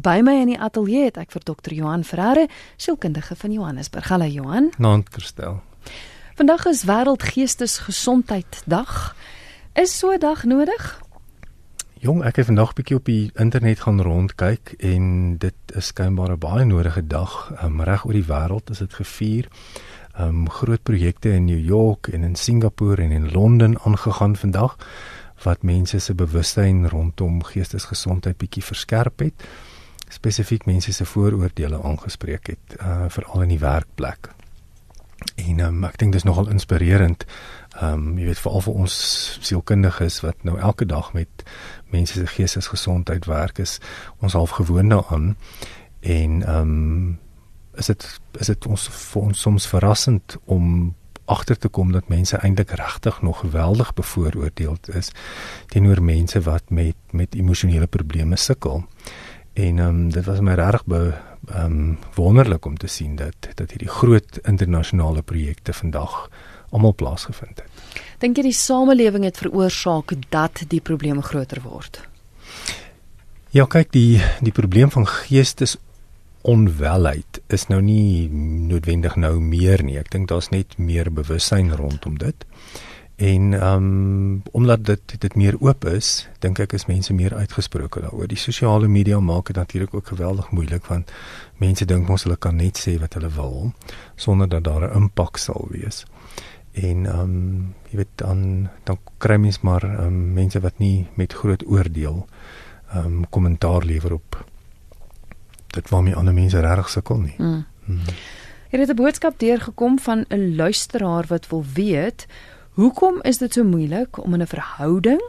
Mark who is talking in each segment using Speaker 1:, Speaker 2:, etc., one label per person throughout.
Speaker 1: By my in die ateljee het ek vir dokter Johan Ferreira, sielkundige van Johannesburg. Hallo Johan.
Speaker 2: Naam Christel.
Speaker 1: Vandag is wêreldgeestesgesondheiddag. Is so 'n dag nodig?
Speaker 2: Jong, ek het vandag bietjie op die internet gaan rondkyk en dit is skynbaar 'n baie nodige dag. Um, reg oor die wêreld is dit gevier. Um groot projekte in New York en in Singapore en in Londen aangegaan vandag wat mense se bewustheid rondom geestesgesondheid bietjie verskerp het spesifiek mense se vooroordeele aangespreek het uh veral in die werkplek. En um, ek dink dis nogal inspirerend. Um jy weet veral vir ons sielkundiges wat nou elke dag met mense se geestesgesondheid werk is ons half gewoond daaraan en um is dit is dit ons vir ons soms verrassend om agter te kom dat mense eintlik regtig nog geweldig bevooroordeeld is teenoor mense wat met met emosionele probleme sukkel. En ehm um, dit was my regtig be ehm um, wonderlik om te sien dat dat hierdie groot internasionale projekte vandag almal plaasgevind het.
Speaker 1: Dink jy die samelewing het veroorsaak dat die probleme groter word?
Speaker 2: Ja, kyk die die probleem van geestes onwelheid is nou nie noodwendig nou meer nie. Ek dink daar's net meer bewussyn rondom dit. En ehm um, omdat dit dit meer oop is, dink ek is mense meer uitgesproke daaroor. Die sosiale media maak dit natuurlik ook geweldig moeilik want mense dink mos hulle kan net sê wat hulle wil sonder dat daar 'n impak sal wees. En ehm um, jy weet dan dan kry mens maar um, mense wat nie met groot oordeel ehm um, kommentaar lewer op dit waarmee ander mense regtig sukkel nie. Mm.
Speaker 1: Mm. Hier het 'n boodskap deurgekom van 'n luisteraar wat wil weet Hoekom is dit so moeilik om in 'n verhouding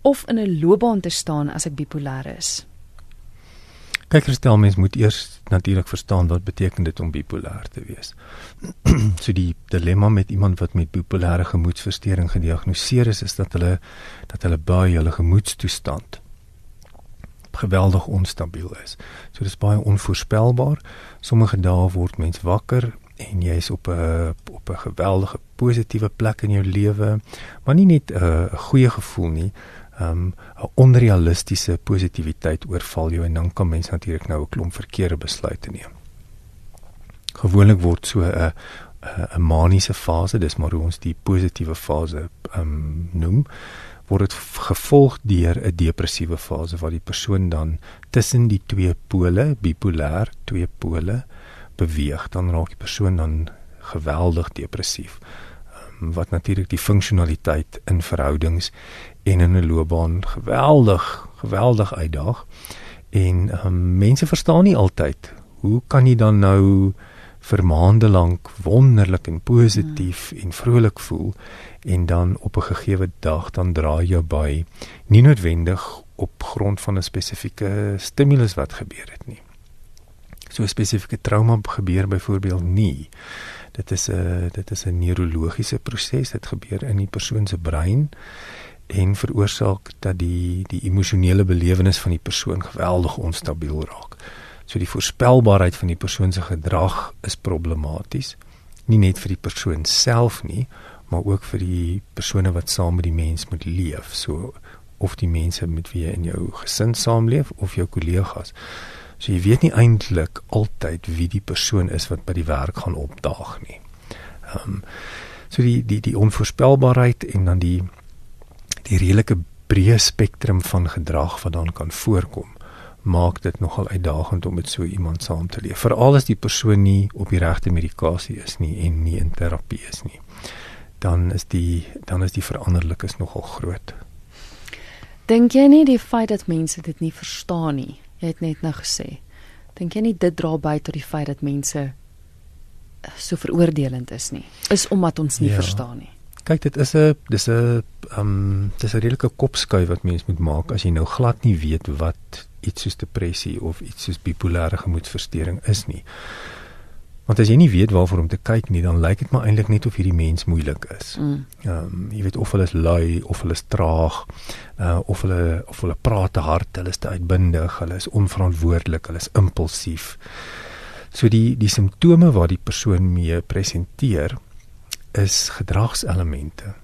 Speaker 1: of in 'n loopbaan te staan as ek bipolêr is?
Speaker 2: Kyk, herstel mens moet eers natuurlik verstaan wat beteken dit om bipolêr te wees. so die dilemma met iemand wat met bipolêre gemoedstoornis gediagnoseer is, is dat hulle dat hulle baie hulle gemoedstoestand geweldig onstabiel is. So dis baie onvoorspelbaar. Sommige dae word mens wakker en jy is op 'n op 'n geweldige positiewe plek in jou lewe, maar nie net 'n uh, goeie gevoel nie. Um 'n onrealistiese positiwiteit oorval jou en dan kan mens natuurlik nou 'n klomp verkeerde besluite neem. Gewoonlik word so 'n 'n maniese fase, dis maar hoe ons die positiewe fase um noem, word dit gevolg deur 'n depressiewe fase waar die persoon dan tussen die twee pole, bipolêr, twee pole beweeg, dan raak die persoon dan geweldig depressief. Um, wat natuurlik die funksionaliteit in verhoudings en in 'n loopbaan geweldig geweldig uitdaag. En um, mense verstaan nie altyd hoe kan jy dan nou vir maande lank wonderlik en positief hmm. en vrolik voel en dan op 'n gegeewe dag dan draai jy by nie noodwendig op grond van 'n spesifieke stimulus wat gebeur het nie so 'n spesifieke trauma gebeur byvoorbeeld nie. Dit is 'n dit is 'n neurologiese proses wat gebeur in die persoon se brein en veroorsaak dat die die emosionele belewenis van die persoon geweldig onstabiel raak. So die voorspelbaarheid van die persoon se gedrag is problematies. Nie net vir die persoon self nie, maar ook vir die persone wat saam met die mens moet leef. So of die mense met wie jy in jou gesin saamleef of jou kollegas. So jy weet nie eintlik altyd wie die persoon is wat by die werk gaan opdaag nie. Ehm um, so die die die onvoorspelbaarheid en dan die die redelike breë spektrum van gedrag wat dan kan voorkom maak dit nogal uitdagend om met so iemand saam te leef. Veral as die persoon nie op die regte medikasie is nie en nie in terapie is nie. Dan is die dan is die veranderlikes nogal groot.
Speaker 1: Dink jy nie die feit dat mense dit nie verstaan nie Jy het net nou gesê. Dink jy nie dit dra by tot die feit dat mense so veroordelend is nie? Is omdat ons nie ja. verstaan nie.
Speaker 2: Kyk, dit is 'n dis 'n ehm um, dis 'n redelike kopskuif wat mens moet maak as jy nou glad nie weet wat iets soos depressie of iets soos bipolêre gemoedstoornis is nie. Want as jy nie weet waarvoor om te kyk nie, dan lyk dit maar eintlik net of hierdie mens moeilik is. Mm. Ehm mm. um, jy weet of hulle is lui of hulle is traag, uh of hulle of hulle praat te hard, hulle is te uitbundig, hulle is onverantwoordelik, hulle is impulsief. So die die simptome wat die persoon mee presenteer is gedragselemente.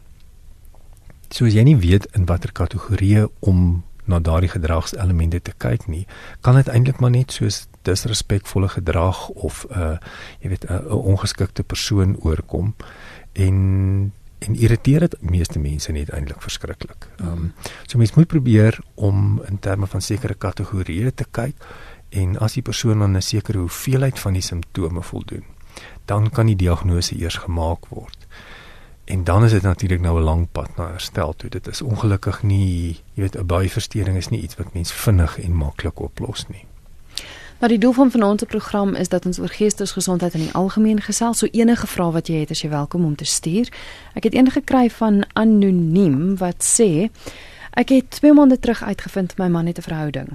Speaker 2: So as jy nie weet in watter kategorie om na daardie gedragselemente te kyk nie, kan dit eintlik maar net soos disrespekvolle gedrag of 'n uh, jy weet 'n ongeskikte persoon oorkom en en irriteer dit meeste mense net eintlik verskriklik. Ehm um, so mense moet probeer om in terme van sekere kategorieë te kyk en as die persoon aan 'n sekere hoeveelheid van die simptome voldoen, dan kan die diagnose eers gemaak word. En dan is dit natuurlik nou 'n lang pad na herstel toe. Dit is ongelukkig nie, jy weet, 'n buiversteuring is nie iets wat mens vinnig en maklik oplos nie.
Speaker 1: Maar die doel van vanaand se program is dat ons oor geestesgesondheid in die algemeen gesels. So enige vrae wat jy het, is jy welkom om te stuur. Ek het een gekry van anoniem wat sê ek het 2 maande terug uitgevind my man het 'n verhouding.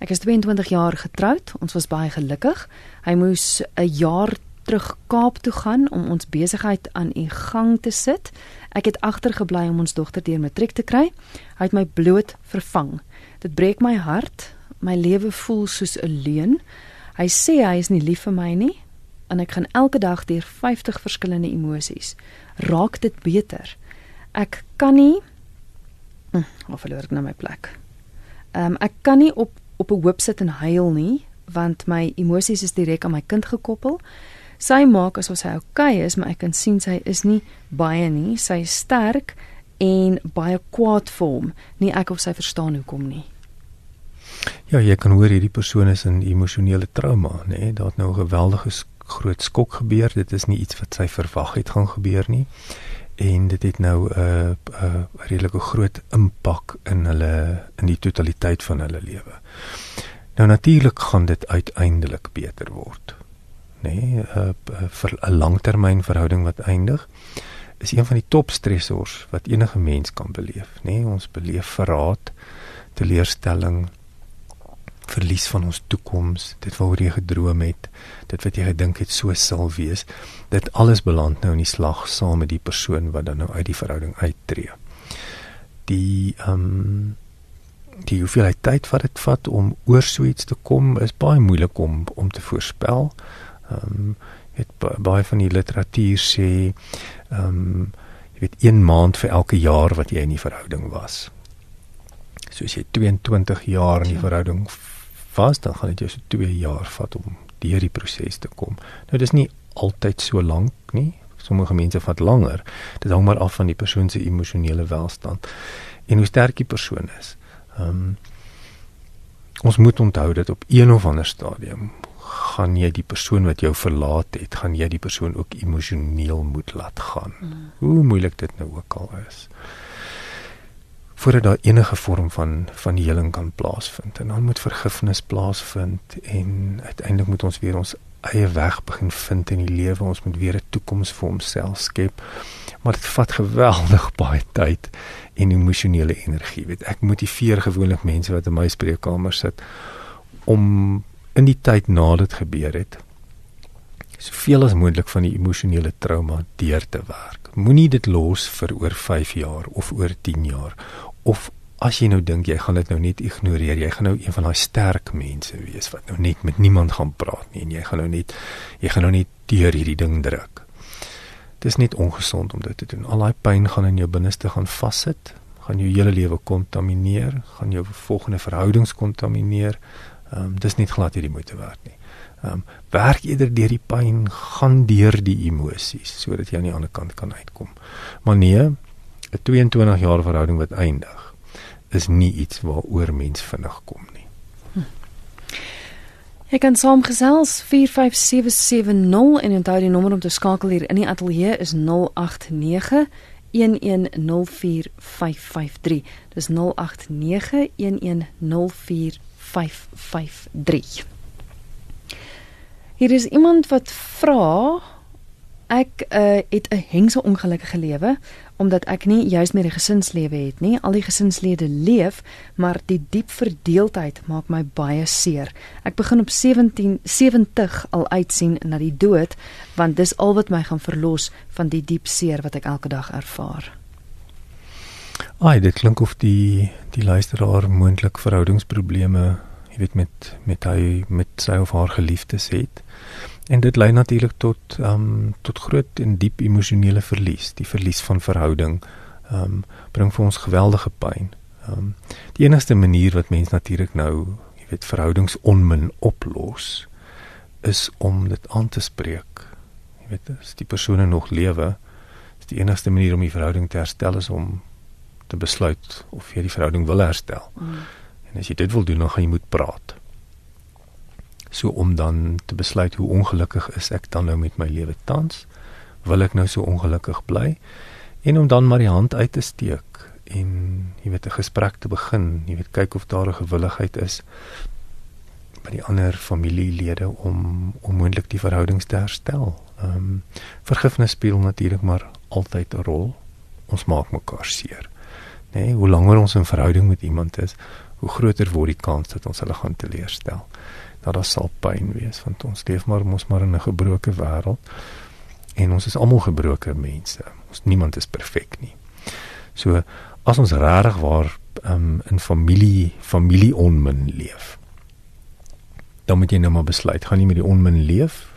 Speaker 1: Ek is 22 jaar getroud. Ons was baie gelukkig. Hy moes 'n jaar terug Kaap toe gaan om ons besigheid aan die gang te sit. Ek het agtergebly om ons dogter deur matriek te kry. Hy het my bloot vervang. Dit breek my hart. My lewe voel soos 'n leuen. Hy sê hy is nie lief vir my nie en ek gaan elke dag deur 50 verskillende emosies. Raak dit beter? Ek kan nie hm, of verloor ek nou my plek. Ehm um, ek kan nie op op 'n hoop sit en huil nie want my emosies is direk aan my kind gekoppel. Sy maak asof sy oukei okay is, maar ek kan sien sy is nie baie nie. Sy is sterk en baie kwaad vir hom. Nie ek of sy verstaan hoekom nie.
Speaker 2: Ja, jy kan hoor hierdie persoon is in emosionele trauma, nê? Nee? Daar het nou 'n geweldige groot skok gebeur. Dit is nie iets wat sy verwag het gaan gebeur nie. En dit het nou 'n uh, 'n uh, redelike groot impak in hulle in die totaliteit van hulle lewe. Nou natuurlik gaan dit uiteindelik beter word nê, nee, uh, vir 'n langtermynverhouding wat eindig, is een van die top stressors wat enige mens kan beleef, nê. Nee, ons beleef verraad, teleurstelling, verlies van ons toekoms, dit waaroor jy gedroom het, dit wat jy gedink het so sal wees, dit alles beland nou in die slag saam met die persoon wat dan nou uit die verhouding uittreë. Die ehm um, die hoeveelheid tyd wat dit vat om oor so iets te kom is baie moeilik om om te voorspel. Ehm um, het baie van die literatuur sê ehm um, jy weet 1 maand vir elke jaar wat jy in die verhouding was. So as jy 22 jaar in die ja. verhouding was, dan gaan dit jou so 2 jaar vat om deur die proses te kom. Nou dis nie altyd so lank nie. Sommige mense vat langer. Dit hang maar af van die persoon se emosionele welstand en hoe sterk die persoon is. Ehm um, ons moet onthou dat op een of ander stadium gaan jy die persoon wat jou verlaat het, gaan jy die persoon ook emosioneel moet laat gaan. Mm. Hoe moeilik dit nou ook al is. Voordat daar enige vorm van van heling kan plaasvind en dan moet vergifnis plaasvind en uiteindelik moet ons weer ons eie weg begin vind in die lewe. Ons moet weer 'n toekoms vir onsself skep. Maar dit vat geweldig baie tyd en emosionele energie. Weet ek motiveer gewoonlik mense wat in my spreekkamer sit om in die tyd nadat gebeur het soveel as moontlik van die emosionele trauma deur te werk. Moenie dit los vir oor 5 jaar of oor 10 jaar of as jy nou dink jy gaan dit nou net ignoreer, jy gaan nou een van daai sterk mense wees wat nou net met niemand gaan praat nie en jy gaan nou net jy gaan nou net deur hierdie ding druk. Dit is net ongesond om dit te doen. Al daai pyn gaan in jou binneste gaan vassit, gaan jou hele lewe kontamineer, gaan jou volgende verhoudings kontamineer, Ehm um, dis nie glad hierdie moeite werd nie. Ehm um, werk eerder deur die pyn, gaan deur die emosies sodat jy aan die ander kant kan uitkom. Maar nee, 'n 22 jaar verhouding wat eindig is nie iets waaroor mens vinnig kom nie. Hm.
Speaker 1: Jy kan saamgesels 45770 en onthou die nommer om te skakel hier in die ateljee is 089 1104553. Dis 089 1104553. 553. Hier is iemand wat vra ek uh, het 'n hengse ongelukkige lewe omdat ek nie juis meer 'n gesinslewe het nie. Al die gesinslede leef, maar die diep verdeeldheid maak my baie seer. Ek begin op 17 70 al uitsien na die dood want dis al wat my gaan verlos van die diep seer wat ek elke dag ervaar.
Speaker 2: Ai, dit klink of die die luisteraar moontlik verhoudingsprobleme, jy weet met met hy met sy of haar geliefdes het. En dit lei natuurlik tot ehm um, tot groot en diep emosionele verlies, die verlies van verhouding. Ehm um, bring vir ons geweldige pyn. Ehm um, die enigste manier wat mens natuurlik nou, jy weet, verhoudingsonmin oplos is om dit aan te spreek. Jy weet, as die persone nog lewe, is die enigste manier om die verhouding te herstel is om te besluit of jy die verhouding wil herstel. Mm. En as jy dit wil doen, dan gaan jy moet praat. So om dan te besluit hoe ongelukkig is ek dan nou met my lewe tans? Wil ek nou so ongelukkig bly? En om dan maar die hand uit te steek en jy weet 'n gesprek te begin, jy weet kyk of daar 'n gewilligheid is by die ander familielede om om moontlik die verhoudings te herstel. Ehm um, vergifnis speel natuurlik maar altyd 'n rol. Ons maak mekaar seer. Nee, hoe langer ons in verhouding met iemand is, hoe groter word die kans dat ons hulle gaan teleurstel. Dat daar sal pyn wees want ons leef maar mos maar in 'n gebroke wêreld en ons is almal gebroke mense. Ons niemand is perfek nie. So as ons regtig waar um, in familie familie onmin leef. Dan moet jy nou maar besluit, gaan jy met die onmin leef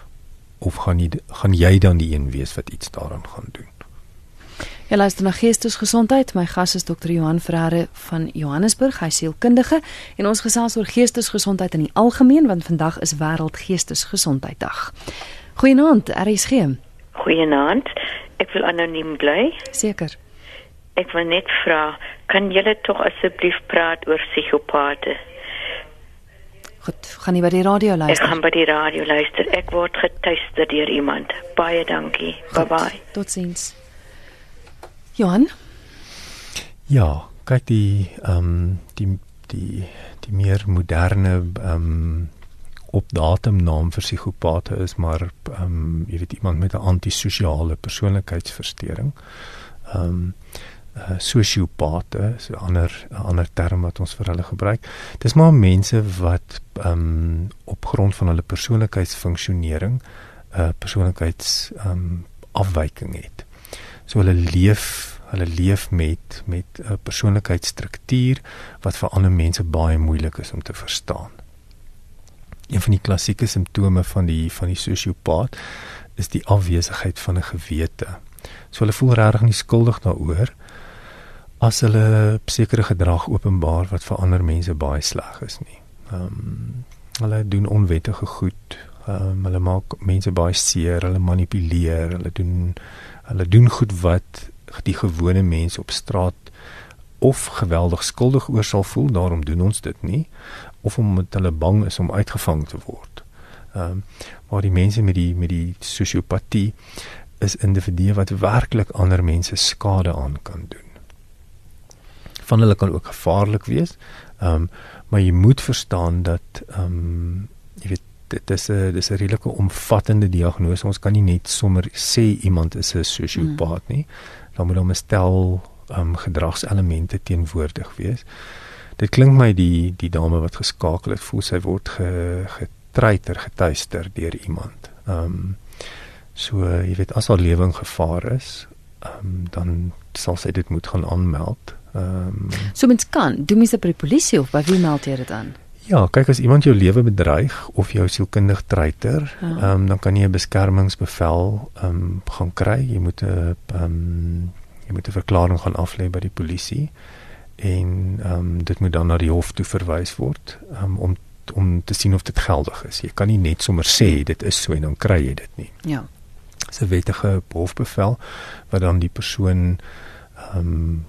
Speaker 2: of gaan jy gaan jy dan die een wees wat iets daaraan gaan doen?
Speaker 1: Jy luister na Geestesgesondheid. My gas is Dr. Johan Ferreira van Johannesburg, hy sielkundige en ons gesels oor geestesgesondheid in die algemeen want vandag is wêreld geestesgesondheiddag. Goeienaand, RSG.
Speaker 3: Goeienaand. Ek wil anoniem bly.
Speaker 1: Seker.
Speaker 3: Ek wil net vra, kan julle tog asseblief praat oor psigopate?
Speaker 1: Goed, gaan jy by die radio luister?
Speaker 3: Ek gaan by die radio luister. Ek word getuister deur iemand. Baie dankie. Bye bye.
Speaker 1: Totsiens. Johan?
Speaker 2: Ja, kyk die ehm um, die die die meer moderne ehm um, op datum naam vir psigopate is maar ehm um, jy weet iemand met 'n antisosiale persoonlikheidsversteuring. Ehm um, uh, sosiopate is 'n ander ander term wat ons vir hulle gebruik. Dis maar mense wat ehm um, op grond van hulle persoonlikheidsfunksionering 'n uh, persoonlikheids ehm um, afwyking het. So hulle leef, hulle leef met met 'n persoonlikheidsstruktuur wat vir ander mense baie moeilik is om te verstaan. Een van die klassieke simptome van die van die sosiopaat is die afwesigheid van 'n gewete. So hulle voel regtig nie skuldig daaroor as hulle sekere gedrag openbaar wat vir ander mense baie sleg is nie. Ehm um, hulle doen onwettige goed. Um, hulle maak mense baie seer, hulle manipuleer, hulle doen Hulle doen goed wat die gewone mens op straat of geweldig skuldig oor sal voel, daarom doen ons dit nie of omdat hulle bang is om uitgevang te word. Ehm um, maar die mense met die met die sosiopatie is individue wat werklik ander mense skade aan kan doen. Van hulle kan ook gevaarlik wees. Ehm um, maar jy moet verstaan dat ehm um, jy weet dit is 'n dis 'n redelike omvattende diagnose. Ons kan nie net sommer sê iemand is 'n sosiopaat mm. nie. Dan moet hom 'n stel um, gedragselemente teenwoordig wees. Dit klink my die die dame wat geskakel het, voel sy word ge, getreiter, getuister deur iemand. Ehm um, so jy weet as haar lewe in gevaar is, ehm um, dan sal sy dit moet gaan aanmeld. Ehm um,
Speaker 1: so mens kan, doen mens dit by die polisie of by wie meld jy dit aan?
Speaker 2: Ja, kyk as iemand jou lewe bedreig of jou sielkundig treiter, ja. ehm ja. um, dan kan jy 'n beskermingsbevel ehm um, gaan kry. Jy moet 'n ehm um, jy moet 'n verklaring gaan aflê by die polisie en ehm um, dit moet dan na die hof toe verwys word um, om om te sien of dit geldig is. Jy kan nie net sommer sê dit is so en dan kry jy dit nie.
Speaker 1: Ja.
Speaker 2: Dis 'n wettige hofbevel wat dan die persoon ehm um,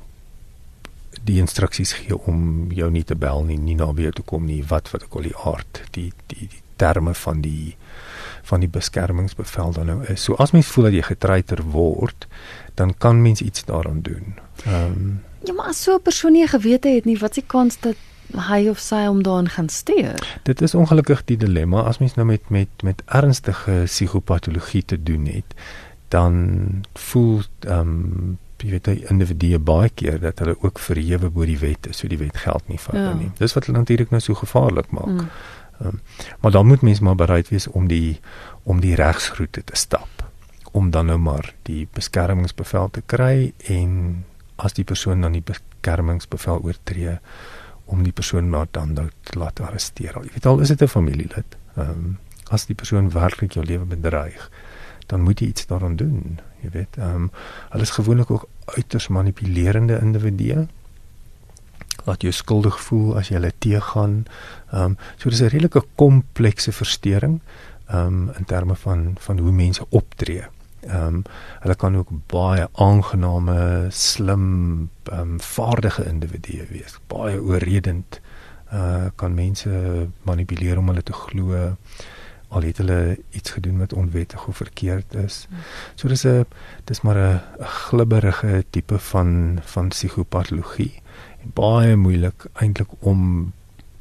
Speaker 2: die instruksies gee om jou nie te bel nie, nie na weer toe kom nie, wat wat ek al die aard, die die die terme van die van die beskermingsbevel dan nou is. So as mens voel dat jy getreiter word, dan kan mens iets daaraan doen. Ehm um,
Speaker 1: Ja, maar as so 'n persoon nie gewete het nie, wat se kans dat hy of sy hom daarin gaan steur?
Speaker 2: Dit is ongelukkig die dilemma as mens nou met met met ernstige psigopatologie te doen het, dan voel ehm um, jy weet hy individue baie keer dat hulle ook verhewe bo die wet is, so die wet geld nie vir hulle ja. nie. Dis wat hulle natuurlik nou so gevaarlik maak. Mm. Um, maar dan moet mens maar bereid wees om die om die regsroete te stap om dan nou maar die beskermingsbevel te kry en as die persoon dan die beskermingsbevel oortree om die persoon maar dan nou te laat arresteer. Jy weet al is dit 'n familielid. Ehm um, as die persoon werklik jou lewe bedreig, dan moet jy iets daaraan doen jy weet ehm um, hulle is gewoonlik ook uiters manipulerende individue laat jou skuldig voel as jy hulle teëgaan. Ehm um, so dis 'n redelike komplekse verstoring ehm um, in terme van van hoe mense optree. Ehm um, hulle kan ook baie aangename, slim, ehm um, vaardige individue wees. Baie oorredend uh kan mense manipuleer om hulle te glo al het hulle iets gedoen wat onwettig of verkeerd is. So dis 'n dis maar 'n glibberige tipe van van psigopatologie en baie moeilik eintlik om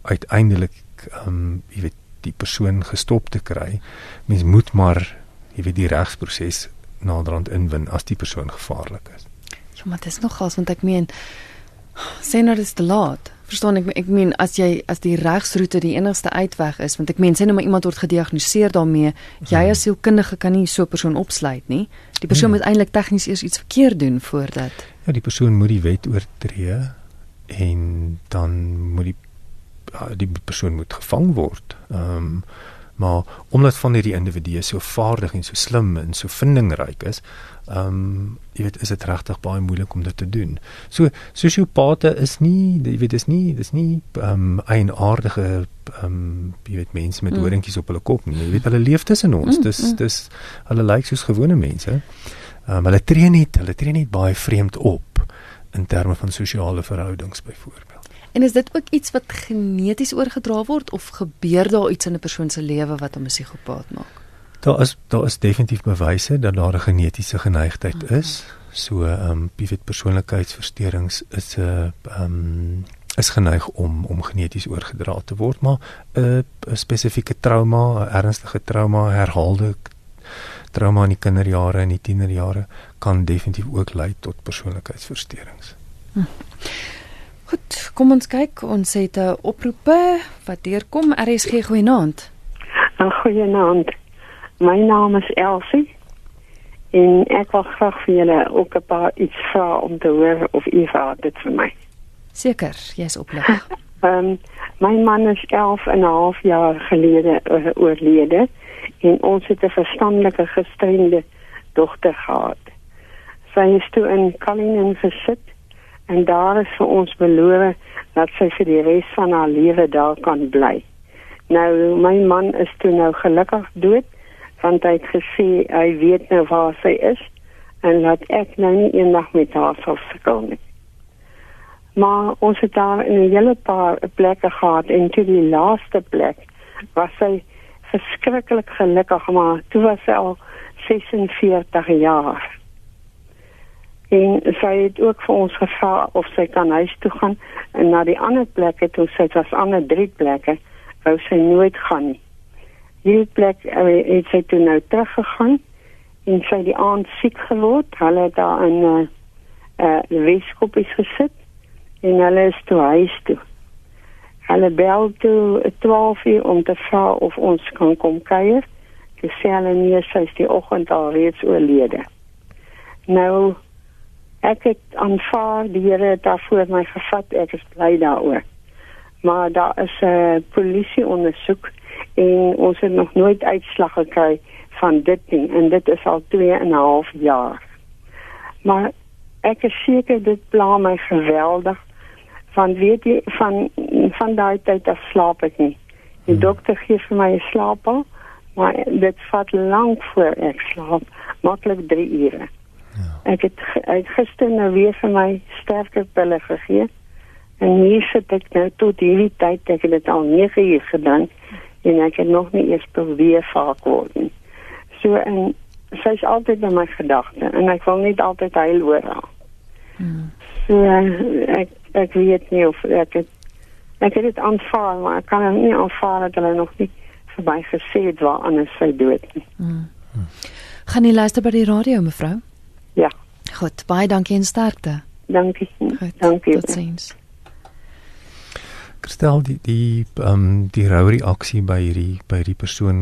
Speaker 2: uiteindelik ehm um, jy weet die persoon gestop te kry. Mens moet maar jy weet die regsproses naderhand inwin as die persoon gevaarlik is.
Speaker 1: Ja, maar dit is nogals want ek meen sê nou dis te laat. Verstaan ek ek meen as jy as die regsroete die enigste uitweg is want ek meen sê nou maar iemand word gediagnoseer daarmee jy hmm. as sielkundige kan nie so 'n persoon opsluit nie. Die persoon nee. moet eintlik tegnies eers iets verkeerd doen voordat
Speaker 2: Ja, die persoon moet die wet oortree en dan moet die die persoon moet gevang word. Ehm um, maar omdat van hierdie individue so vaardig en so slim en so vindingryk is, ehm um, jy weet is dit regtig baie moeilik om dit te doen. So sosiopate is nie jy weet dis nie dis nie ehm um, 'n aardige ehm um, jy weet mense met mm. horentjies op hulle kop nie. Jy weet hulle leef tussen ons. Mm, dis mm. dis hulle lyk like soos gewone mense. Ehm um, hulle tree net hulle tree net baie vreemd op in terme van sosiale verhoudings byvoorbeeld.
Speaker 1: En is dit ook iets wat geneties oorgedra word of gebeur daar iets in 'n persoon se lewe wat hom 'n psigopaat maak?
Speaker 2: Daar is daar is definitief bewyse dat daar 'n genetiese geneigtheid mhm. is. So ehm um, pivot persoonlikheidsversteurings is 'n uh, ehm um, is geneig om om geneties oorgedra te word, maar 'n uh, spesifieke trauma, 'n ernstige trauma, herhaalde trauma in die kinderjare en die tienerjare kan definitief ook lei tot persoonlikheidsversteurings. Hm.
Speaker 1: Goed, kom ons kyk. Ons het 'n oproepe wat deurkom. RSG goeienaand.
Speaker 4: Goeienaand. My naam is Elsie. En ek wil graag vir julle ook 'n paar iets vra om te hoor of u vir dit vir my.
Speaker 1: Seker, jy's oplig.
Speaker 4: Ehm um, my man is 11 en 'n half jaar gelede oorlede en ons het 'n verstandelike gestremde dogter gehad. Sy is toe in Kalinin gesit en daar is vir ons beloof dat sy vir die res van haar lewe daar kan bly. Nou my man is toe nou gelukkig dood want hy het gesê hy weet nou waar sy is en laat ek nou nie eendag met haar sal sukkel nie. Maar ons het daar in 'n hele paar plekke gehad en toe die laaste plek was sy verskriklik gelukkig maar toe was sy al 46 jaar en sy het ook vir ons gevra of sy kan huis toe gaan en na die ander plekke toe sy was ander drie plekke wou sy nooit gaan nie. Hierdie plek uh, het sy toe nou teruggegaan en sy die aand siek geword. Hulle het daar in 'n uh, uh, weeskoppies gesit en hulle is toe huis toe. Hulle bel toe 12 uur om te vra of ons kan kom kuier. Sy sê hulle nee, sy is die oggend al reeds oorlede. Nou ek het aanvaar die Here het daarvoor my gevat. Ek is bly daaroor. Maar daar is 'n uh, polisie ondersoek en ons het nog nooit uitslag gekry van dit nie. En dit is al 2 en 'n half jaar. Maar ek is seker dit pla my geweldig. Van weet jy van van daai tyd af slaap ek nie. Die hmm. dokter gee vir my 'n slaapal maar dit vat lank voor ek slaap. Maklik 3 ure. Ek het ek gister nou weer vir my sterker pille gegee. En hier sit ek nou tot hierdie tyd, ek het dit al 9 uur gedoen en ek het nog nie eens probeer vaak word nie. So en sy's altyd in my gedagte en ek wil net altyd huil oor haar. Hmm. So ek ek weet nie of ek het ek het dit aanvaar, maar ek kan nie aanvaar dat hulle nog nie vir my gesê het waar anders sy dood nie. Hmm.
Speaker 1: Hmm. Gaan jy luister by die radio mevrou?
Speaker 4: Ja.
Speaker 1: Goed, baie dankie en sterkte.
Speaker 4: Dankie. Goed, dankie.
Speaker 1: Totsiens.
Speaker 2: Kristel die die ehm um, die rou reaksie by hierdie by hierdie persoon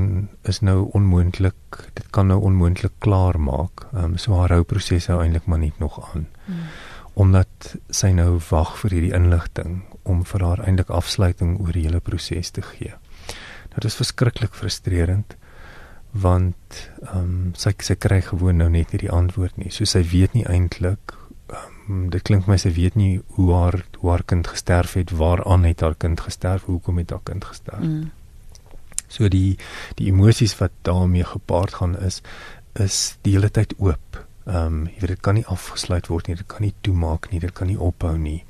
Speaker 2: is nou onmoontlik. Dit kan nou onmoontlik klaar maak. Ehm um, so haar rouproses hou eintlik maar net nog aan. Hmm. Omdat sy nou wag vir hierdie inligting om vir haar eintlik afsluiting oor die hele proses te gee. Nou dit is verskriklik frustrerend want ehm um, sy sy kry gewoon nou net hierdie antwoord nie. So sy weet nie eintlik um, dit klink my sy weet nie hoe haar hoe haar kind gesterf het, waaraan het haar kind gesterf, hoekom het haar kind gesterf. Mm. So die die emosies wat daarmee gepaard gaan is is die hele tyd oop. Ehm um, jy weet dit kan nie afgesluit word nie, dit kan nie toemaak nie, dit kan nie ophou nie.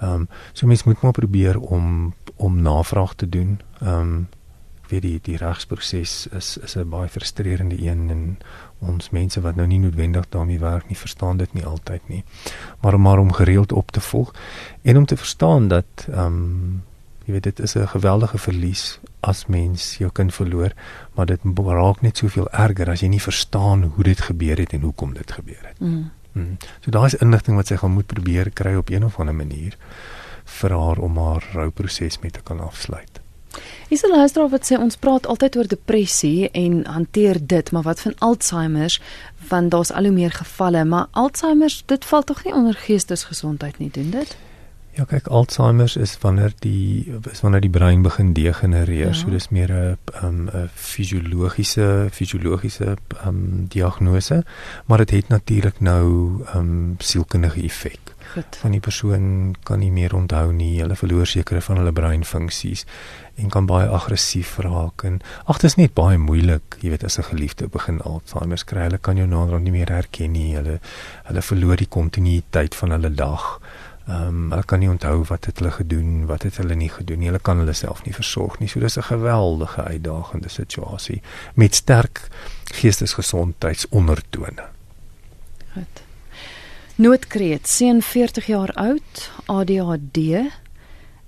Speaker 2: Ehm um, so mens moet maar probeer om om navraag te doen. Ehm um, weet die die regsproses is is 'n baie frustrerende een en ons mense wat nou nie noodwendig daarmee werk nie verstaan dit nie altyd nie. Maar maar om gereeld op te volg en om te verstaan dat ehm um, jy weet dit is 'n geweldige verlies as mens jou kind verloor, maar dit raak net soveel erger as jy nie verstaan hoe dit gebeur het en hoekom dit gebeur het. Mm. Mm. So daar is inligting wat sy gaan moet probeer kry op een of ander manier vir haar om haar rouproses mee te kan afsluit.
Speaker 1: Is 'n luisteraar wat sê ons praat altyd oor depressie en hanteer dit, maar wat van Alzheimer? Want daar's al hoe meer gevalle, maar Alzheimer, dit val tog nie onder geestesgesondheid nie, doen dit?
Speaker 2: Ja, kyk, Alzheimer is wanneer die is wanneer die brein begin degenereer. Ja. So dis meer 'n 'n um, 'n fisiologiese fisiologiese um, diagnose, maar dit het natuurlik nou 'n um, sielkundige effek. Goed. Van die persoon kan nie meer onthou nie, hulle verloor sekere van hulle breinfunksies en kan baie aggressief raak en ag dit is net baie moeilik jy weet as 'n geliefde begin Alzheimer kry hulle kan jou nader nie meer herken nie hulle hulle verloor die kontinuïteit van hulle dag. Ehm um, hulle kan nie onthou wat het hulle gedoen wat het hulle nie gedoen nie hulle kan hulle self nie versorg nie. So dis 'n geweldige uitdagende situasie met sterk geestesgesondheidsondertone.
Speaker 1: Goed. Noodkreet, seun 40 jaar oud, ADHD,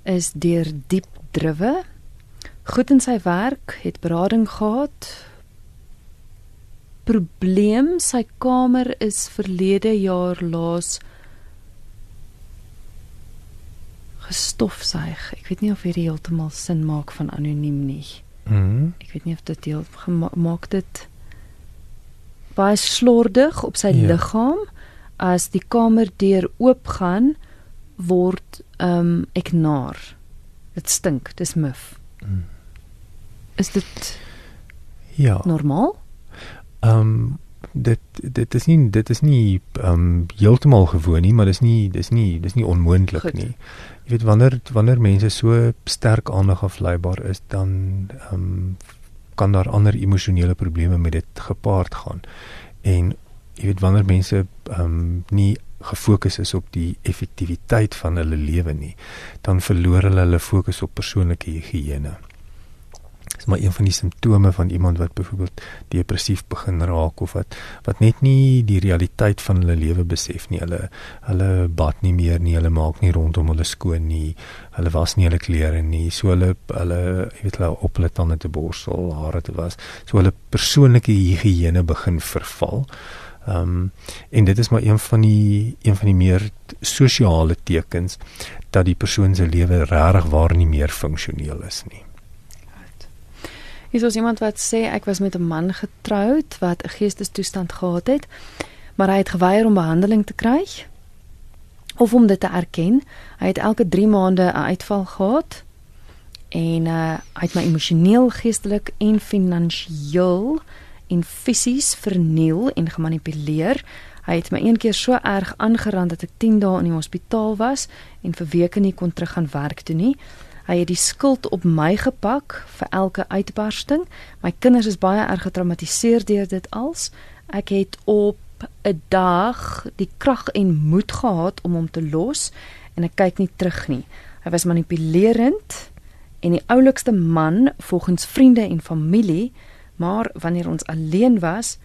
Speaker 1: is deur diep driwe goed in sy werk, het berading gehad. Probleem, sy kamer is verlede jaar laas gestofsuig. Ek weet nie of hierdie heeltemal sin maak van anoniem nie. Mhm. Ek weet nie of dit deel maak dit baie slordig op sy ja. liggaam as die kamer deur oopgaan word ehm um, ek naar. Dit stink, dis muf. Mm. Is dit
Speaker 2: Ja.
Speaker 1: Normaal?
Speaker 2: Ehm um, dit dit is nie dit is nie ehm um, heeltemal gewoon nie, maar dis nie dis nie dis nie onmoontlik nie. Jy weet wanneer wanneer mense so sterk aandag afleibaar is, dan ehm um, kan daar ander emosionele probleme met dit gepaard gaan. En jy weet wanneer mense ehm um, nie gefokus is op die effektiwiteit van hulle lewe nie, dan verloor hulle hulle fokus op persoonlike higiëne is maar een van die simptome van iemand wat byvoorbeeld depressief begin raak of wat wat net nie die realiteit van hulle lewe besef nie. Hulle hulle bad nie meer nie, hulle maak nie rondom hulle skoon nie. Hulle was nie hulle klere nie. So hulle hulle jy weet hulle op hulle tande te borsel, hare te was. So hulle persoonlike higiëne begin verval. Ehm um, en dit is maar een van die een van die meer sosiale tekens dat die persoon se lewe regtig waar nie meer funksioneel is nie.
Speaker 1: Hier is iemand wat sê ek was met 'n man getroud wat 'n geestestoestand gehad het, maar hy het geweier om behandeling te kry of om dit te erken. Hy het elke 3 maande 'n uitval gehad en uh, hy het my emosioneel, geestelik en finansiëel en fisies verniel en gemanipuleer. Hy het my een keer so erg aangerand dat ek 10 dae in die hospitaal was en vir weke nie kon terug gaan werk toe nie. Hy het die skuld op my gepak vir elke uitbarsting. My kinders is baie erg getraumatiseer deur dit als. Ek het op 'n dag die krag en moed gehad om hom te los en ek kyk nie terug nie. Hy was manipulerend en die oulikste man volgens vriende en familie, maar wanneer ons alleen was,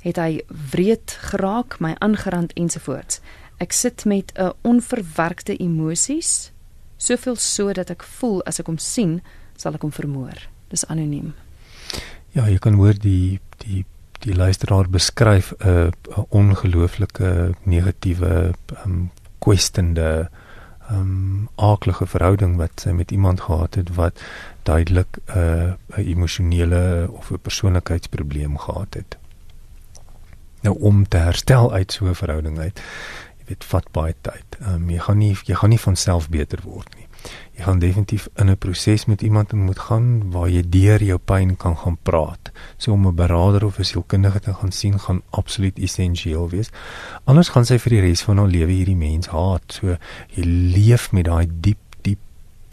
Speaker 1: het hy wreed geraak, my aangerand ensovoorts. Ek sit met 'n onverwerkte emosies Soveel so dat ek voel as ek hom sien, sal ek hom vermoor. Dis anoniem.
Speaker 2: Ja, jy kan hoor die die die luisteraar beskryf 'n 'n ongelooflike negatiewe um kwestende um aardige verhouding wat sy met iemand gehad het wat duidelik 'n uh, 'n emosionele of 'n persoonlikheidsprobleem gehad het. Nou om te herstel uit so 'n verhouding uit weet vat baie tyd. Ehm um, jy gaan nie jy gaan nie van self beter word nie. Jy gaan definitief in 'n proses met iemand moet gaan waar jy deur jou pyn kan gaan praat. So om 'n beraader of 'n sielkundige te gaan sien gaan absoluut essensieel wees. Anders gaan sy vir die res van haar lewe hierdie mens haat. So jy leef met daai diep diep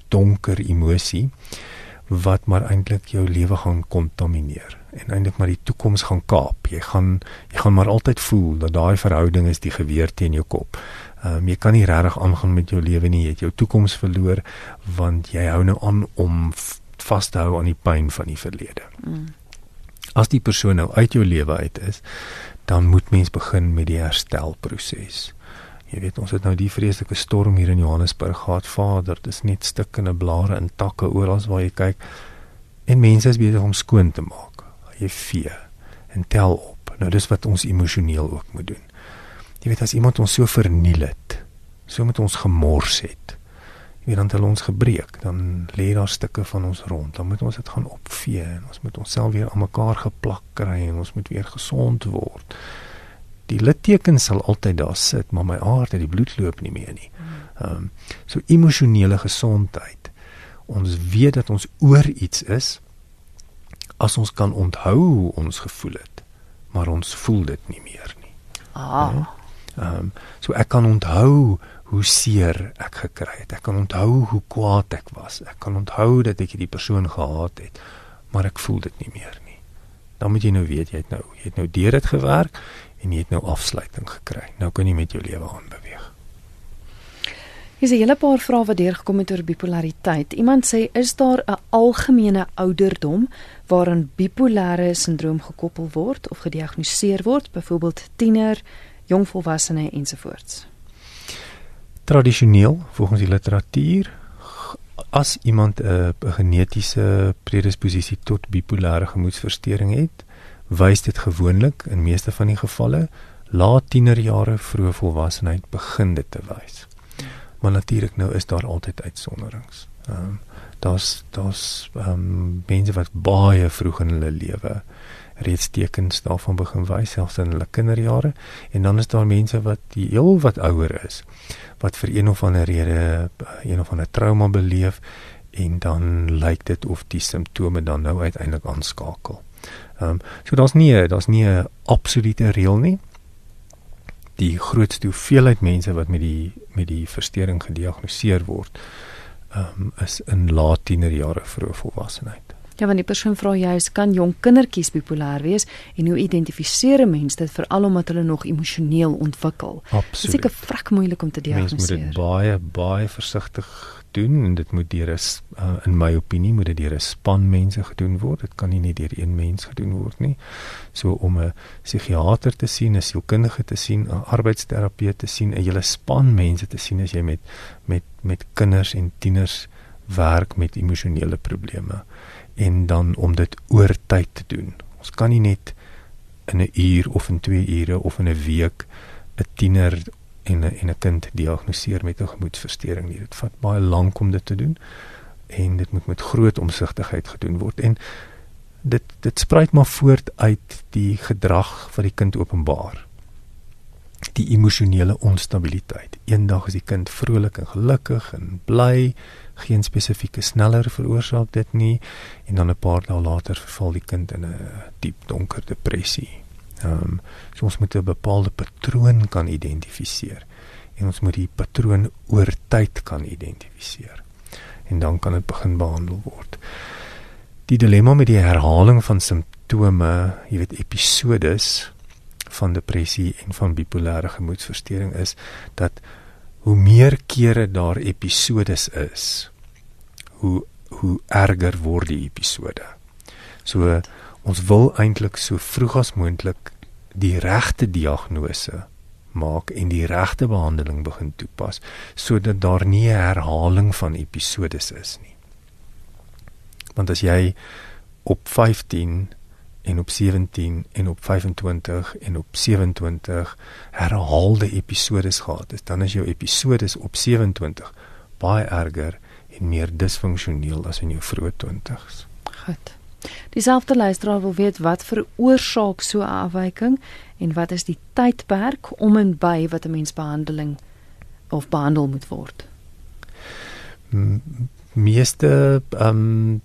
Speaker 2: donker emosie wat maar eintlik jou lewe gaan kontamineer en eintlik maar die toekoms gaan kaap. Jy gaan jy gaan maar altyd voel dat daai verhouding is die geweer teen jou kop. Ehm um, jy kan nie regtig aangaan met jou lewe nie. Jy het jou toekoms verloor want jy hou nou aan om vas te hou aan die pyn van die verlede. Mm. As die persoon nou uit jou lewe uit is, dan moet mens begin met die herstelproses. Jy weet ons het nou die vreeslike storm hier in Johannesburg gehad. Vader, dis net stukkende blare en takke oral waar jy kyk. En mense is besig om skoon te maak. Jy vee en tel op. Nou dis wat ons emosioneel ook moet doen. Jy weet as iemand ons so verniel het, so met ons gemors het. Jy weet dan het ons gebreek, dan lê daar stukke van ons rond. Dan moet ons dit gaan opvee en ons moet onsself weer aan mekaar geplak kry en ons moet weer gesond word die litteken sal altyd daar sit, maar my aard het die bloed loop nie meer nie. Ehm um, so emosionele gesondheid. Ons weet dat ons oor iets is as ons kan onthou hoe ons gevoel het, maar ons voel dit nie meer nie.
Speaker 1: Ah.
Speaker 2: Ehm um, so ek kan onthou hoe seer ek gekry het. Ek kan onthou hoe kwaad ek was. Ek kan onthou dat ek die persoon gehaat het, maar ek voel dit nie meer nie. Dan moet jy nou weet jy het nou jy het nou deur dit gewerk en jy het nou afsluiting gekry. Nou kan jy met jou lewe aanbeweeg.
Speaker 1: Hier is 'n hele paar vrae wat deurgekom het oor bipolariteit. Iemand sê is daar 'n algemene ouderdom waaraan bipolêre sindroom gekoppel word of gediagnoseer word, byvoorbeeld tiener, jongvolwassene ensovoorts?
Speaker 2: Tradisioneel, volgens die literatuur, as iemand 'n genetiese predisposisie tot bipolêre gemoedstoornis het, wys dit gewoonlik in meeste van die gevalle laat tienerjare vroeë volwassenheid begin dit te wys. Maar natuurlik nou is daar altyd uitsonderings. Ehm um, daar's daar's ehm um, mense wat baie vroeg in hulle lewe reeds tekens daarvan begin wys selfs in hulle kinderjare en dan is daar mense wat heel wat ouer is wat vir een of ander rede een of ander trauma beleef en dan lyk dit of die simptome dan nou uiteindelik aanskakel. Ehm um, so daar's nie daar's nie 'n absolute reël nie. Die grootste hoeveelheid mense wat met die met die verstoring gediagnoseer word, ehm um, is in laat tienerjare vroeg volwassenheid.
Speaker 1: Ja, want die persoon vra juis kan jong kindertjies bipolêr wees en hoe identifiseer 'n mens dit veral omdat hulle nog emosioneel ontwikkel?
Speaker 2: Dit is
Speaker 1: seker vrek moeilik om te diagnoseer.
Speaker 2: Mens moet dit baie baie versigtig doen en dit moet deur 'n uh, in my opinie moet dit deur 'n span mense gedoen word. Dit kan nie net deur een mens gedoen word nie. So om 'n psigiater te sien, 'n sielkundige te sien, 'n arbeidsterapeut te sien, 'n hele span mense te sien as jy met met met kinders en tieners werk met emosionele probleme en dan om dit oor tyd te doen. Ons kan nie net in 'n uur of in 2 ure of in 'n week 'n tiener en 'n en 'n kind diagnoseer met 'n gemoedstoornis nie. Dit vat baie lank om dit te doen en dit moet met groot omsigtigheid gedoen word en dit dit spruit maar voort uit die gedrag wat die kind openbaar. Die emosionele onstabiliteit. Eendag is die kind vrolik en gelukkig en bly, geen spesifieke sneller veroorsaak dit nie en dan 'n paar dae later verval die kind in 'n diep donker depressie Ehm um, so ons moet 'n bepaalde patroon kan identifiseer en ons moet die patroon oor tyd kan identifiseer. En dan kan dit begin behandel word. Die dilemma met die herhaling van simptome, jy weet episodes van depressie en van bipolêre gemoedstoornis is dat hoe meer kere daar episodes is, hoe hoe erger word die episode. So ons wil eintlik so vroeg as moontlik die regte diagnose maak en die regte behandeling begin toepas sodat daar nie 'n herhaling van episodes is nie. Want as jy op 15 en op 17 en op 25 en op 27 herhaalde episodes gehad het, dan is jou episodes op 27 baie erger en meer disfunksioneel as in jou vroeë 20's.
Speaker 1: Goed. Dieselfde luisteraar wil weet wat veroorsaak so 'n afwyking en wat is die tydperk om en by wat 'n mens behandeling of behandel moet word.
Speaker 2: Meeste ehm um,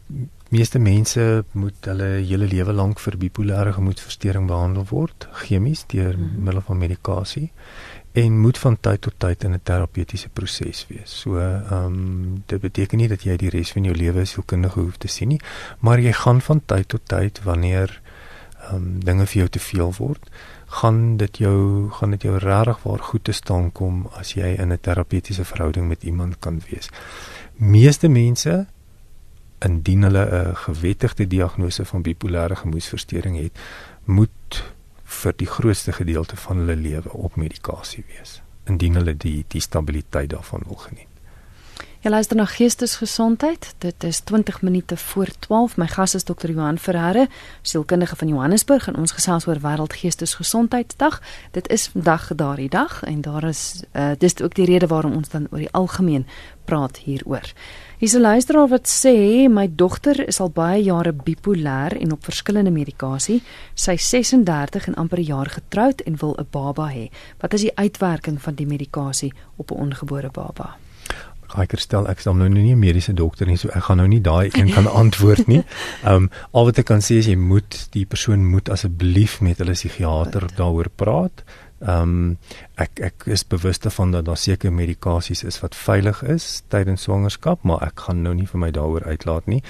Speaker 2: meeste mense moet hulle hele lewe lank vir bipolêre gemoedversteuring behandel word chemies deur mm -hmm. middel van medikasie en moet van tyd tot tyd in 'n terapeutiese proses wees. So ehm um, dit beteken nie dat jy die res van jou lewe sielkundige hoef te sien nie, maar jy gaan van tyd tot tyd wanneer ehm um, dinge vir jou te veel word, gaan dit jou gaan dit jou regtig waar goed te staan kom as jy in 'n terapeutiese verhouding met iemand kan wees. Meeste mense indien hulle 'n gewettigde diagnose van bipolêre gemoedversteuring het, moet vir die grootste gedeelte van hulle lewe op medikasie wees indien hulle die die stabiliteit daarvan wil geniet.
Speaker 1: Jy luister na Geestesgesondheid. Dit is 20 minute voor 12. My gas is Dr. Johan Ferreira, sielkundige van Johannesburg en ons gesels oor Wêreldgeestesgesondheidsdag. Dit is vandag daardie dag en daar is uh, dis ook die rede waarom ons dan oor die algemeen praat hieroor. Hier's 'n luisteraar wat sê my dogter is al baie jare bipolêr en op verskillende medikasie. Sy 36 en amper 'n jaar getroud en wil 'n baba hê. Wat is die uitwerking van die medikasie op 'n ongebore baba?
Speaker 2: Ryker stel ek stel nou nie 'n mediese dokter nie, so ek gaan nou nie daai een kan antwoord nie. Ehm um, al wat ek kan sê is jy moet die persoon moet asseblief met hulle psigiater daaroor praat. Ehm um, ek ek is bewus daarvan dat daar sekere medikasies is wat veilig is tydens swangerskap, maar ek gaan nou nie vir my daaroor uitlaat nie.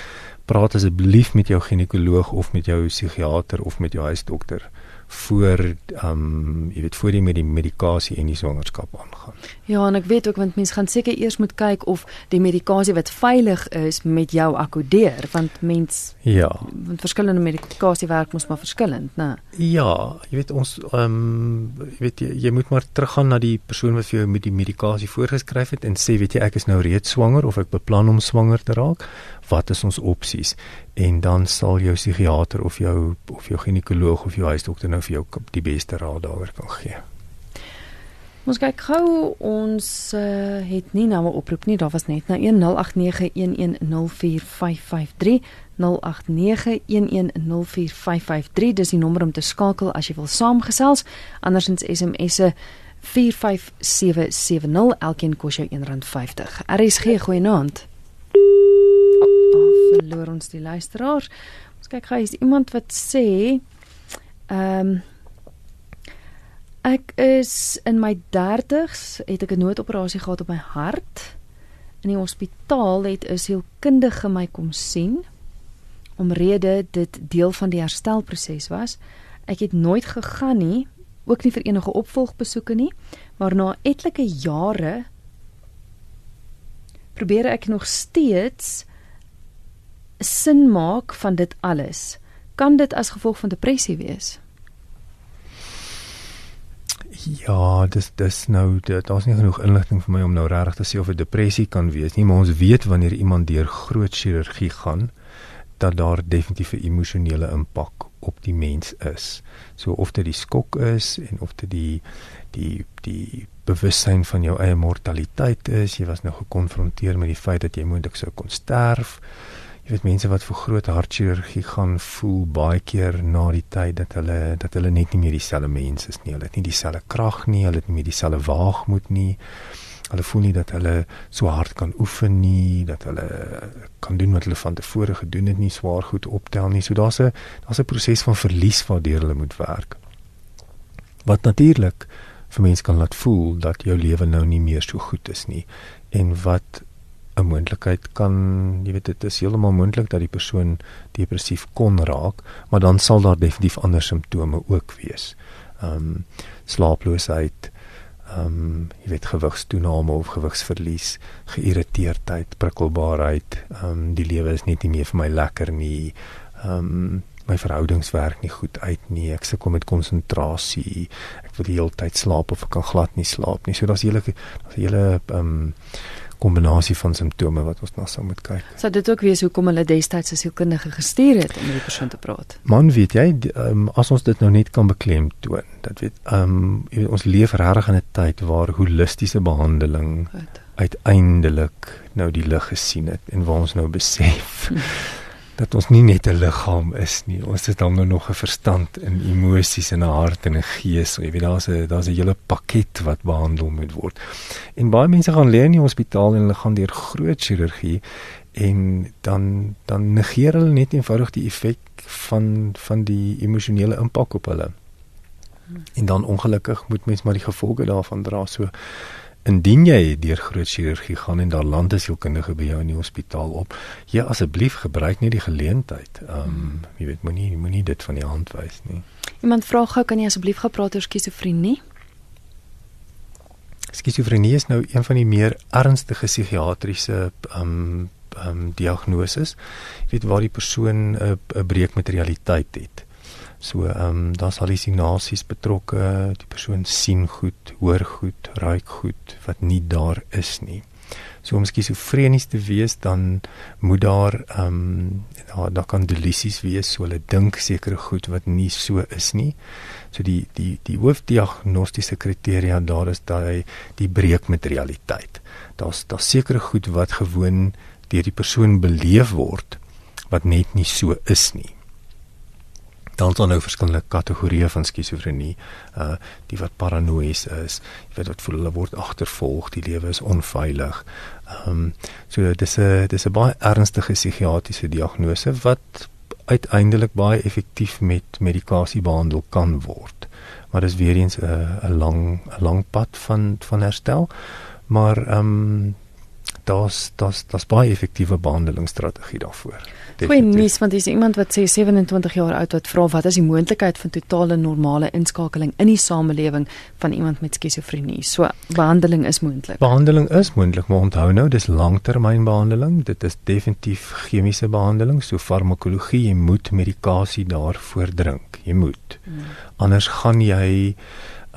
Speaker 2: Praat asseblief met jou ginekoloog of met jou psigiater of met jou huisdokter voor ehm um, jy weet voor jy met die medikasie en die swangerskap aangaan.
Speaker 1: Ja, en ek weet ook want mense gaan seker eers moet kyk of die medikasie wat veilig is met jou akkodeer want mens
Speaker 2: Ja.
Speaker 1: Want verskillende medikasie werk mos maar verskillend, né?
Speaker 2: Ja, jy weet ons ehm um, jy weet jy, jy moet maar teruggaan na die persoon wat vir jou met die medikasie voorgeskryf het en sê weet jy ek is nou reeds swanger of ek beplan om swanger te raak wat is ons opsies? En dan sal jou psigiater of jou of jou ginekoloog of jou huisdokter nou vir jou die beste raad daaroor kan gee.
Speaker 1: Ons kyk gou ons uh, het nie nou 'n oproep nie daar was net na 108911045530 0891104553 dis die nommer om te skakel as jy wil saamgesels. Andersins SMS'e 45770 elkeen kos jou R1.50 RSG goeienaand verloor ons die luisteraars. Ons kyk gou, is iemand wat sê ehm um, ek is in my 30s, het ek 'n noodoperasie gehad op my hart. In die hospitaal het 'n sielkundige my kom sien omrede dit deel van die herstelproses was. Ek het nooit gegaan nie, ook nie vir enige opvolgbesoeke nie, maar na etlike jare probeer ek nog steeds sin maak van dit alles? Kan dit as gevolg van depressie wees?
Speaker 2: Ja, dis dis nou daar's nie genoeg inligting vir my om nou regtig te sê of dit depressie kan wees nie, maar ons weet wanneer iemand deur groot chirurgie gaan dat daar definitief 'n emosionele impak op die mens is. So of dit die skok is en of dit die die die bewussyn van jou eie mortaliteit is, jy was nou gekonfronteer met die feit dat jy moontlik sou kon sterf jy weet mense wat vir groot hartchirurgie gaan voel baie keer na die tyd dat hulle dat hulle net nie meer dieselfde mense is nie. Hulle het nie dieselfde krag nie, hulle het nie meer dieselfde waagmoed nie. Hulle voel nie dat hulle so hard kan oefen nie, dat hulle kan doen wat hulle van tevore gedoen het nie, swaar goed optel nie. So daar's 'n daar's 'n proses van verlies waardeur hulle moet werk. Wat natuurlik vir mense kan laat voel dat jou lewe nou nie meer so goed is nie en wat 'n moontlikheid kan, jy weet dit is heeltemal moontlik dat die persoon depressief kon raak, maar dan sal daar definitief ander simptome ook wees. Ehm um, slaaploosheid, ehm um, jy weet gewigstoename of gewigsverlies, geïrriteerdheid, prikkelbaarheid, ehm um, die lewe is net nie meer vir my lekker nie. Ehm um, my verhoudings werk nie goed uit nie. Ek sukkel met konsentrasie. Ek wil die hele tyd slaap of ek kan glad nie slaap nie. So daar's hele daar's hele ehm um, kombinasie van simptome wat ons na sou moet kyk.
Speaker 1: Sou dit ook wees hoekom hulle destyds 'n sielkundige gestuur het om met die persoon te praat?
Speaker 2: Man, weet jy, um, as ons dit nou net kan beklemtoon, dat weet um, ons leef regtig in 'n tyd waar holistiese behandeling Goed. uiteindelik nou die lig gesien het en waar ons nou besef dat ons nie net 'n liggaam is nie. Ons het dan nou nog 'n verstand en emosies en 'n hart en 'n gees. Jy weet daar's 'n daar's 'n hele pakket wat behandel moet word. En baie mense gaan lê in die hospitaal en hulle gaan deur groot chirurgie en dan dan negeer hulle net eenvoudig die effek van van die emosionele impak op hulle. En dan ongelukkig moet mens maar die gevolge daarvan dra. So indien jy deur groot chirurgie gaan en daar land is sielkundige by jou in die hospitaal op, ja asseblief gebruik nie die geleentheid. Ehm um, jy weet moenie moenie dit van die hand wys nie.
Speaker 1: Iemand vra gou kan jy asseblief gepraat oor skizofrenie?
Speaker 2: Skizofrenie is nou een van die meer ernstige psigiatriese ehm um, ehm um, diagnoses. Jy weet waar die persoon 'n 'n breek met realiteit het. So ehm um, daar's hallusinasies betrokke, die persoon sien goed, hoor goed, ruik goed wat nie daar is nie. So om skizofrenies te wees dan moet daar ehm um, daar daar kan delusies wees, so hulle dink sekere goed wat nie so is nie. So die die die hoofdiagnostiese kriteria daar is daai die breek met realiteit. Daar's daar sekere goed wat gewoon deur die persoon beleef word wat net nie so is nie. Dan is daar nou verskillende kategorieë van skizofrenie, uh die wat paranoïes is, jy weet wat voel hulle word agtervolg, die lewe is onveilig. Ehm um, so dis 'n dis 'n baie ernstige psigiatriese diagnose wat uiteindelik baie effektief met medikasie behandel kan word. Maar dis weer eens 'n 'n lang 'n lang pad van van herstel. Maar ehm um, daar's daar's daar's baie effektiewe behandelingsstrategie daarvoor.
Speaker 1: Goeie nuus want dis iemand wat sê 27 jaar oud wat vra wat is die moontlikheid van totale normale inskakeling in die samelewing van iemand met skizofrenie. So behandeling is moontlik.
Speaker 2: Behandeling is moontlik, maar onthou nou dis langtermynbehandeling. Dit is definitief chemiese behandeling, so farmakologie, jy moet medikasie daarvoor drink. Jy moet. Hmm. Anders gaan jy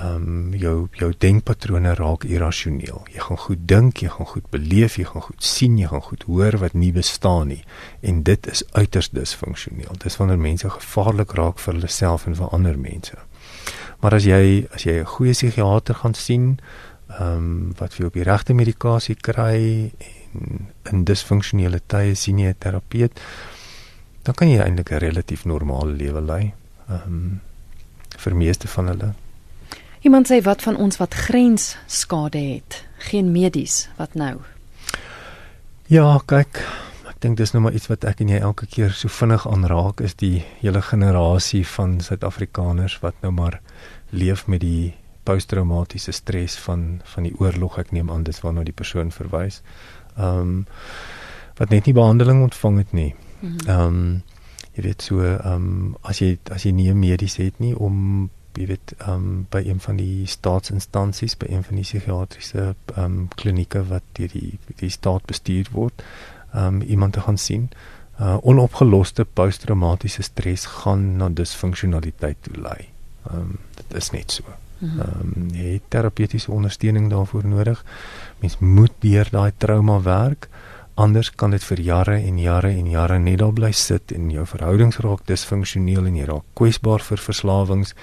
Speaker 2: ehm um, jou jou denkpatrone raak irrasioneel. Jy gaan goed dink, jy gaan goed beleef, jy gaan goed sien, jy gaan goed hoor wat nie bestaan nie. En dit is uiters disfunksioneel. Dis wanneer mense gevaarlik raak vir hulle self en vir ander mense. Maar as jy as jy 'n goeie psigiater gaan sien, ehm um, wat vir jou op die regte medikasie kry en in disfunksionele tye sien jy 'n terapeut, dan kan jy eintlik 'n relatief normale lewe lei. Ehm um, vir meeste van hulle
Speaker 1: Iemand sê wat van ons wat grensskade het, geen medies, wat nou?
Speaker 2: Ja, kyk, ek dink dis nou maar iets wat ek en jy elke keer so vinnig aanraak is die hele generasie van Suid-Afrikaners wat nou maar leef met die posttraumatiese stres van van die oorlog ek neem aan dis waarna die persoon verwys. Ehm um, wat net nie behandeling ontvang het nie. Mhm. Ehm um, jy weet so ehm um, as jy as jy nie medies het nie om jy weet um, by een van die staatsinstansies by een van die psigiatriese um, klinieke wat deur die die staat bestuur word um, iemand te gaan sien. Uh, onopgeloste posttraumatiese stres gaan na disfunksionaliteit toe lei. Um, dit is net so. Mhm. ehm um, jy het terapeutiese ondersteuning daarvoor nodig. Mens moet deur daai trauma werk. Anders kan dit vir jare en jare en jare net daar bly sit en jou verhoudings raak disfunksioneel en jy raak kwesbaar vir verslawings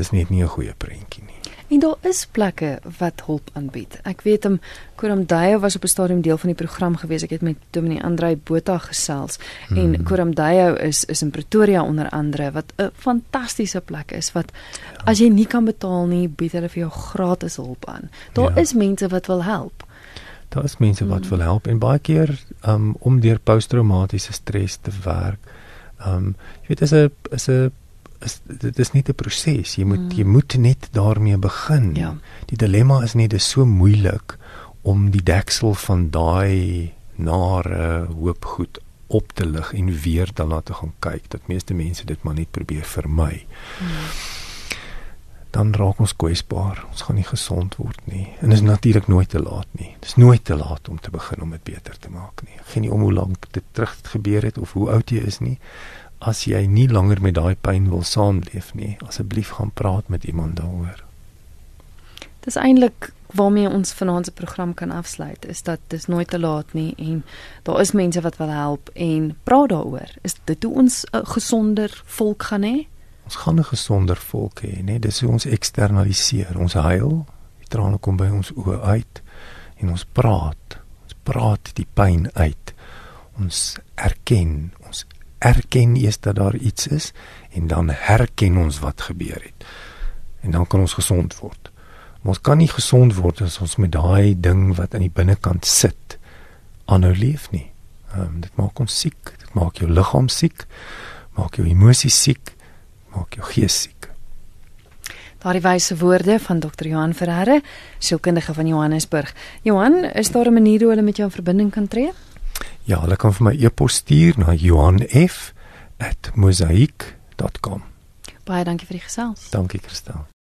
Speaker 2: dis net nie 'n goeie prentjie nie.
Speaker 1: En daar is plekke wat hulp aanbied. Ek weet hom Koramdayo was op 'n stadium deel van die program gewees. Ek het met Dominee Andrei Botha gesels hmm. en Koramdayo is is in Pretoria onder andere wat 'n fantastiese plek is wat ja. as jy nie kan betaal nie, bied hulle vir jou gratis hulp aan. Daar ja. is mense wat wil help.
Speaker 2: Daar is mense wat hmm. wil help en baie keer um, om deur posttraumatiese stres te werk. Um jy weet is 'n is 'n is dit is nie 'n proses. Jy moet mm. jy moet net daarmee begin. Ja. Die dilemma is net dis so moeilik om die deksel van daai nare hoop goed op te lig en weer laat te gaan kyk. Dat meeste mense dit maar net probeer vermy. Mm. Dan raak ons kwesbaar. Ons gaan nie gesond word nie. En is natuurlik nooit te laat nie. Dit is nooit te laat om te begin om dit beter te maak nie. Geen nie om hoe lank dit terug gebeur het of hoe oud jy is nie as jy nie langer met daai pyn wil saamleef nie, asseblief gaan praat met iemand daaroor.
Speaker 1: Dis eintlik waarmee ons vanaand se program kan afsluit, is dat dis nooit te laat nie en daar is mense wat wil help en praat daaroor. Is dit hoe ons 'n gesonder volk gaan hê?
Speaker 2: Ons gaan 'n gesonder volk hê, nê? Dis hoe ons eksternaliseer. Ons huil, die trane kom by ons oë uit en ons praat. Ons praat die pyn uit Ons erken, ons erken eers dat daar iets is en dan herken ons wat gebeur het. En dan kan ons gesond word. Maar ons kan nie gesond word as ons met daai ding wat aan die binnekant sit aanhou leef nie. Um, dit maak ons siek, dit maak jou liggaam siek, maak jou emosies siek, maak jou gees siek.
Speaker 1: Daardie wyse woorde van Dr. Johan Ferreira, sielkundige van Johannesburg. Johan, is daar 'n manier hoe hulle met jou in verbinding kan tree?
Speaker 2: Ja, hulle kan vir my e-pos stuur na johanf@mosaik.com.
Speaker 1: Baie dankie vir die gesels.
Speaker 2: Dankie Christel.